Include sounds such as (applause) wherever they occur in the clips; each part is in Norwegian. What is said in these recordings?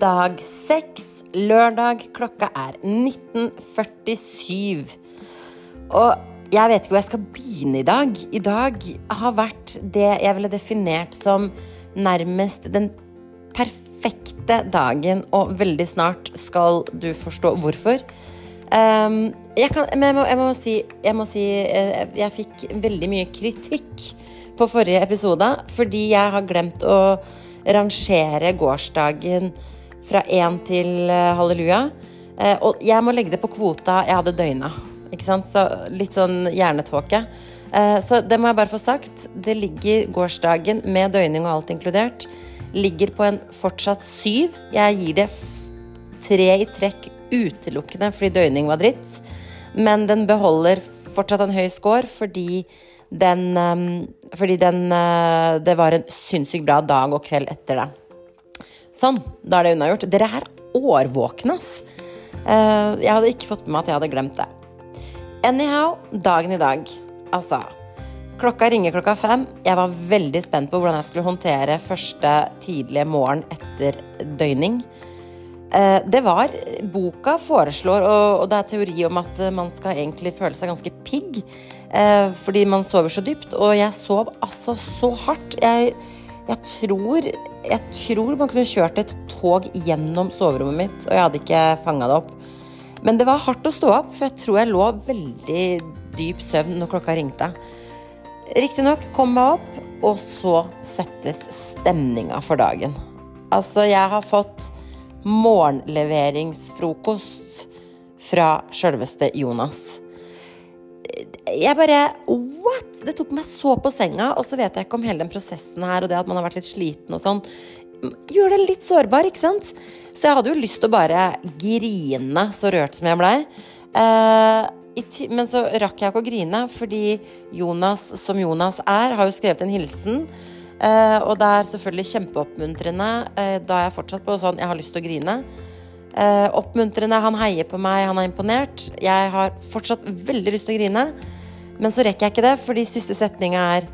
dag seks, lørdag. Klokka er 19.47. Og jeg vet ikke hvor jeg skal begynne i dag. I dag har vært det jeg ville definert som nærmest den perfekte dagen, og veldig snart skal du forstå hvorfor. Um, jeg, kan, jeg må, jeg må, si, jeg, må si jeg, jeg fikk veldig mye kritikk på forrige episode fordi jeg har glemt å rangere gårsdagen fra én til uh, halleluja. Uh, og jeg må legge det på kvota jeg hadde døgna. Ikke sant? Så litt sånn hjernetåke. Uh, så det må jeg bare få sagt. Det ligger gårsdagen med døgning og alt inkludert. Ligger på en fortsatt syv. Jeg gir det tre i trekk utelukkende fordi døgning var dritt. Men den beholder fortsatt en høy score fordi den, fordi den Det var en sinnssykt bra dag og kveld etter det. Sånn, da er det unnagjort. Dere er årvåkne, ass. Uh, jeg hadde ikke fått med meg at jeg hadde glemt det. Anyhow, dagen i dag. Altså. Klokka ringer klokka fem. Jeg var veldig spent på hvordan jeg skulle håndtere første tidlige morgen etter døgning. Uh, det var Boka foreslår, og, det er teori om at man skal egentlig føle seg ganske pigg. Fordi man sover så dypt. Og jeg sov altså så hardt. Jeg, jeg tror jeg tror man kunne kjørt et tog gjennom soverommet mitt, og jeg hadde ikke fanga det opp. Men det var hardt å stå opp, for jeg tror jeg lå veldig dyp søvn når klokka ringte. Riktignok kom jeg opp, og så settes stemninga for dagen. Altså, jeg har fått morgenleveringsfrokost fra sjølveste Jonas. Jeg bare! Det tok meg så på senga, og så vet jeg ikke om hele den prosessen her og det at man har vært litt sliten og sånn. Gjør det litt sårbar, ikke sant? Så jeg hadde jo lyst til å bare grine, så rørt som jeg blei. Eh, men så rakk jeg ikke å grine, fordi Jonas, som Jonas er, har jo skrevet en hilsen. Eh, og det er selvfølgelig kjempeoppmuntrende. Eh, da er jeg fortsatt på sånn Jeg har lyst til å grine. Eh, oppmuntrende. Han heier på meg, han er imponert. Jeg har fortsatt veldig lyst til å grine. Men så rekker jeg ikke det, fordi siste setninga er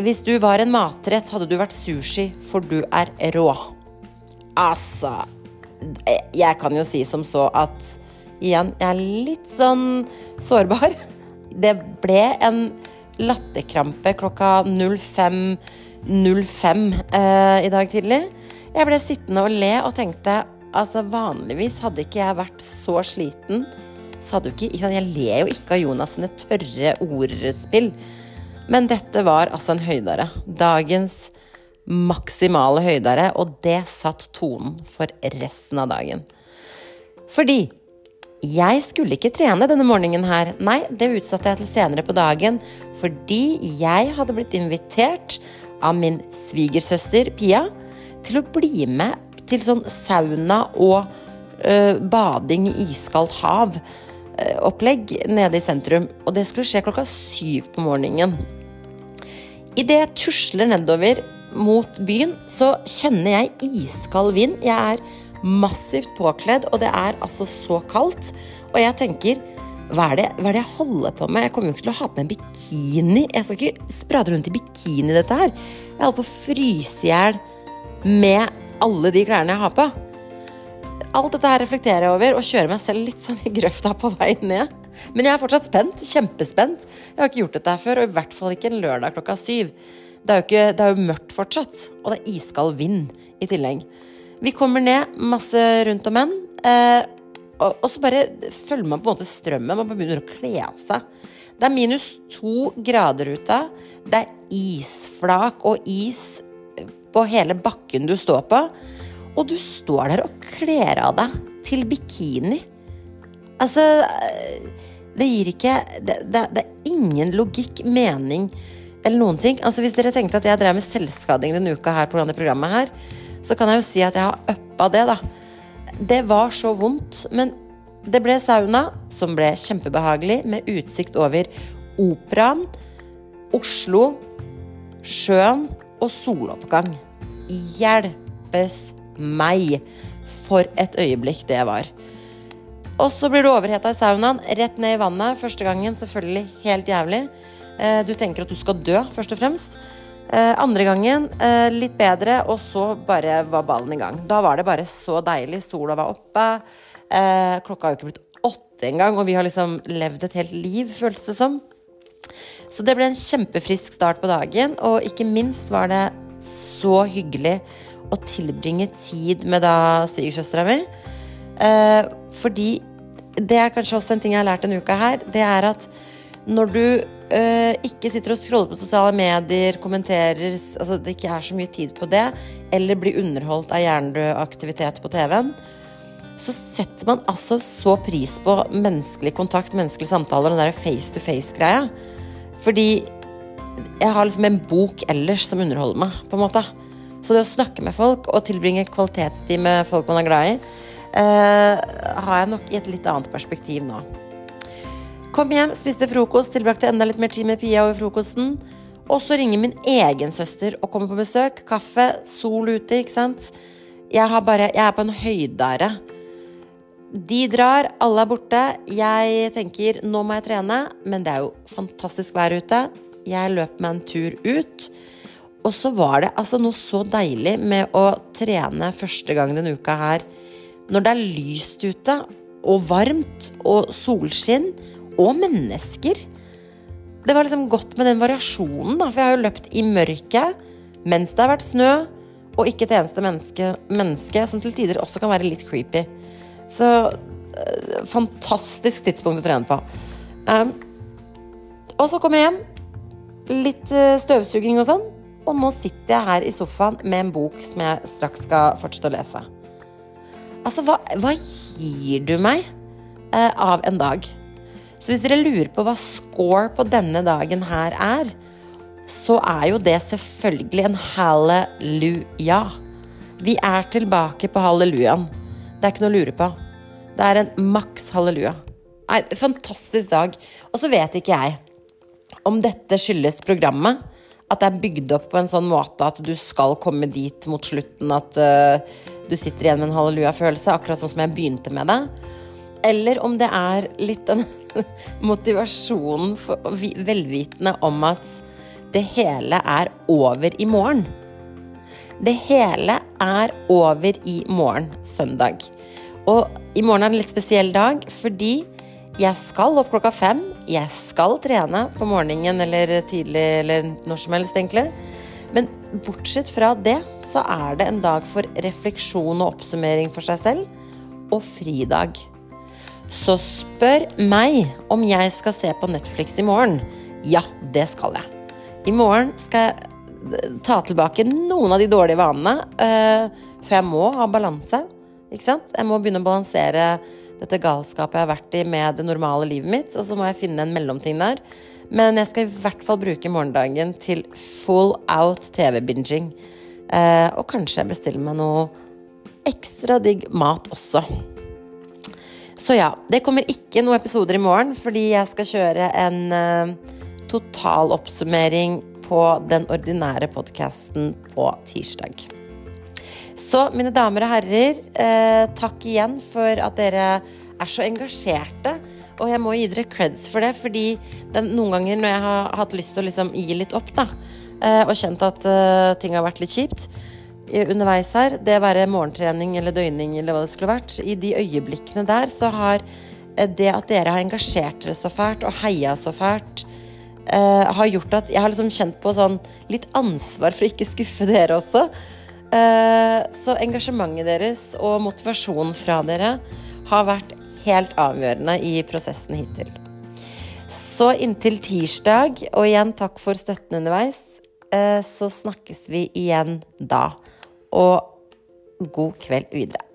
Hvis du var en matrett, hadde du vært sushi, for du er rå. Altså Jeg kan jo si som så at igjen, jeg er litt sånn sårbar. (laughs) Det ble en latterkrampe klokka 05.05 05, eh, i dag tidlig. Jeg ble sittende og le og tenkte altså vanligvis hadde ikke jeg vært så sliten så hadde ikke Jeg ler jo ikke av Jonas sine tørre ordspill. Men dette var altså en høydare. Dagens maksimale høydare, og det satt tonen for resten av dagen. Fordi jeg skulle ikke trene denne morgenen her. Nei, det utsatte jeg til senere på dagen fordi jeg hadde blitt invitert av min svigersøster Pia til å bli med til sånn sauna og ø, bading i iskaldt hav opplegg nede i sentrum. Og det skulle skje klokka syv på morgenen. Idet jeg tusler nedover mot byen, så kjenner jeg iskald vind. Jeg er massivt påkledd, og det er altså så kaldt. Og jeg tenker hva er, det, hva er det jeg holder på med? Jeg kommer jo ikke til å ha på meg en bikini. Jeg skal ikke sprade rundt i bikini, dette her. Jeg holder på å fryse i hjel med alle de klærne jeg har på. Alt dette her reflekterer jeg over og kjører meg selv litt sånn i grøfta på vei ned. Men jeg er fortsatt spent. Kjempespent. Jeg har ikke gjort dette her før, og i hvert fall ikke en lørdag klokka syv. Det er jo, ikke, det er jo mørkt fortsatt, og det er iskald vind i tillegg. Vi kommer ned, masse rundt om menn. Eh, og, så bare følger man på en måte strømmen. Man begynner å kle av seg. Det er minus to grader ute. Det er isflak og is på hele bakken du står på. Og du står der og kler av deg til bikini. Altså Det gir ikke det, det, det, er ingen logikk, mening eller noen ting. Altså Hvis dere tenkte at jeg drev med selvskading denne uka her pga. programmet her, så kan jeg jo si at jeg har uppa det, da. Det var så vondt. Men det ble sauna, som ble kjempebehagelig, med utsikt over Operaen, Oslo, sjøen og soloppgang. Hjelpes meg. For et øyeblikk det var. Og så blir du overheta i saunaen, rett ned i vannet. Første gangen selvfølgelig helt jævlig. Eh, du tenker at du skal dø, først og fremst. Eh, andre gangen eh, litt bedre, og så bare var ballen i gang. Da var det bare så deilig. Sola var oppe. Klokka har jo ikke blitt åtte engang, og vi har liksom levd et helt liv, føltes det som. Så det ble en kjempefrisk start på dagen, og ikke minst var det så hyggelig å tilbringe tid med da svigersøstera mi. Eh, fordi det er kanskje også en ting jeg har lært denne uka her, det er at når du eh, ikke sitter og scroller på sosiale medier, kommenterer Altså det ikke er så mye tid på det, eller blir underholdt av hjernedød aktivitet på TV-en, så setter man altså så pris på menneskelig kontakt, menneskelige samtaler den der face to face-greia. Fordi jeg har liksom en bok ellers som underholder meg, på en måte. Så det å snakke med folk og tilbringe kvalitetstid med folk man er glad i, eh, har jeg nok i et litt annet perspektiv nå. Kom hjem, spiste frokost, tilbrakte enda litt mer tid med Pia over frokosten. Og så ringer min egen søster og kommer på besøk. Kaffe, sol ute, ikke sant. Jeg, bare, jeg er på en høydare. De drar, alle er borte. Jeg tenker nå må jeg trene, men det er jo fantastisk vær ute. Jeg løper meg en tur ut. Og så var det altså noe så deilig med å trene første gang denne uka her. Når det er lyst ute, og varmt, og solskinn, og mennesker. Det var liksom godt med den variasjonen, da, for jeg har jo løpt i mørket mens det har vært snø, og ikke et eneste menneske, menneske som til tider også kan være litt creepy. Så øh, fantastisk tidspunkt å trene på. Um, og så kom jeg hjem. Litt øh, støvsuging og sånn. Og nå sitter jeg her i sofaen med en bok som jeg straks skal fortsette å lese. Altså, hva, hva gir du meg eh, av en dag? Så hvis dere lurer på hva score på denne dagen her er, så er jo det selvfølgelig en halleluja. Vi er tilbake på hallelujaen. Det er ikke noe å lure på. Det er en maks halleluja. Nei, fantastisk dag. Og så vet ikke jeg om dette skyldes programmet at det er bygd opp på en sånn måte at du skal komme dit mot slutten at uh, du sitter igjen med en halleluja-følelse, akkurat sånn som jeg begynte med det. Eller om det er litt den (laughs) motivasjonen for, velvitende om at det hele er over i morgen. Det hele er over i morgen, søndag. Og i morgen er det en litt spesiell dag fordi jeg skal opp klokka fem. Jeg skal trene på morgenen eller tidlig eller når som helst, egentlig. Men bortsett fra det, så er det en dag for refleksjon og oppsummering for seg selv, og fridag. Så spør meg om jeg skal se på Netflix i morgen. Ja, det skal jeg. I morgen skal jeg ta tilbake noen av de dårlige vanene, uh, for jeg må ha balanse. Ikke sant? Jeg må begynne å balansere dette galskapet jeg har vært i med det normale livet mitt, og så må jeg finne en mellomting der. Men jeg skal i hvert fall bruke morgendagen til full out TV-binging. Eh, og kanskje jeg bestiller meg noe ekstra digg mat også. Så ja, det kommer ikke noen episoder i morgen, fordi jeg skal kjøre en total totaloppsummering på den ordinære podkasten på tirsdag. Så mine damer og herrer, eh, takk igjen for at dere er så engasjerte. Og jeg må gi dere creds for det, fordi den, noen ganger når jeg har hatt lyst til å liksom gi litt opp, da, eh, og kjent at eh, ting har vært litt kjipt underveis her, det være morgentrening eller døgning eller hva det skulle vært, i de øyeblikkene der så har eh, det at dere har engasjert dere så fælt og heia så fælt, eh, har gjort at jeg har liksom kjent på sånn litt ansvar for å ikke skuffe dere også. Eh, så engasjementet deres og motivasjonen fra dere har vært helt avgjørende i prosessen hittil. Så inntil tirsdag, og igjen takk for støtten underveis, eh, så snakkes vi igjen da. Og god kveld videre.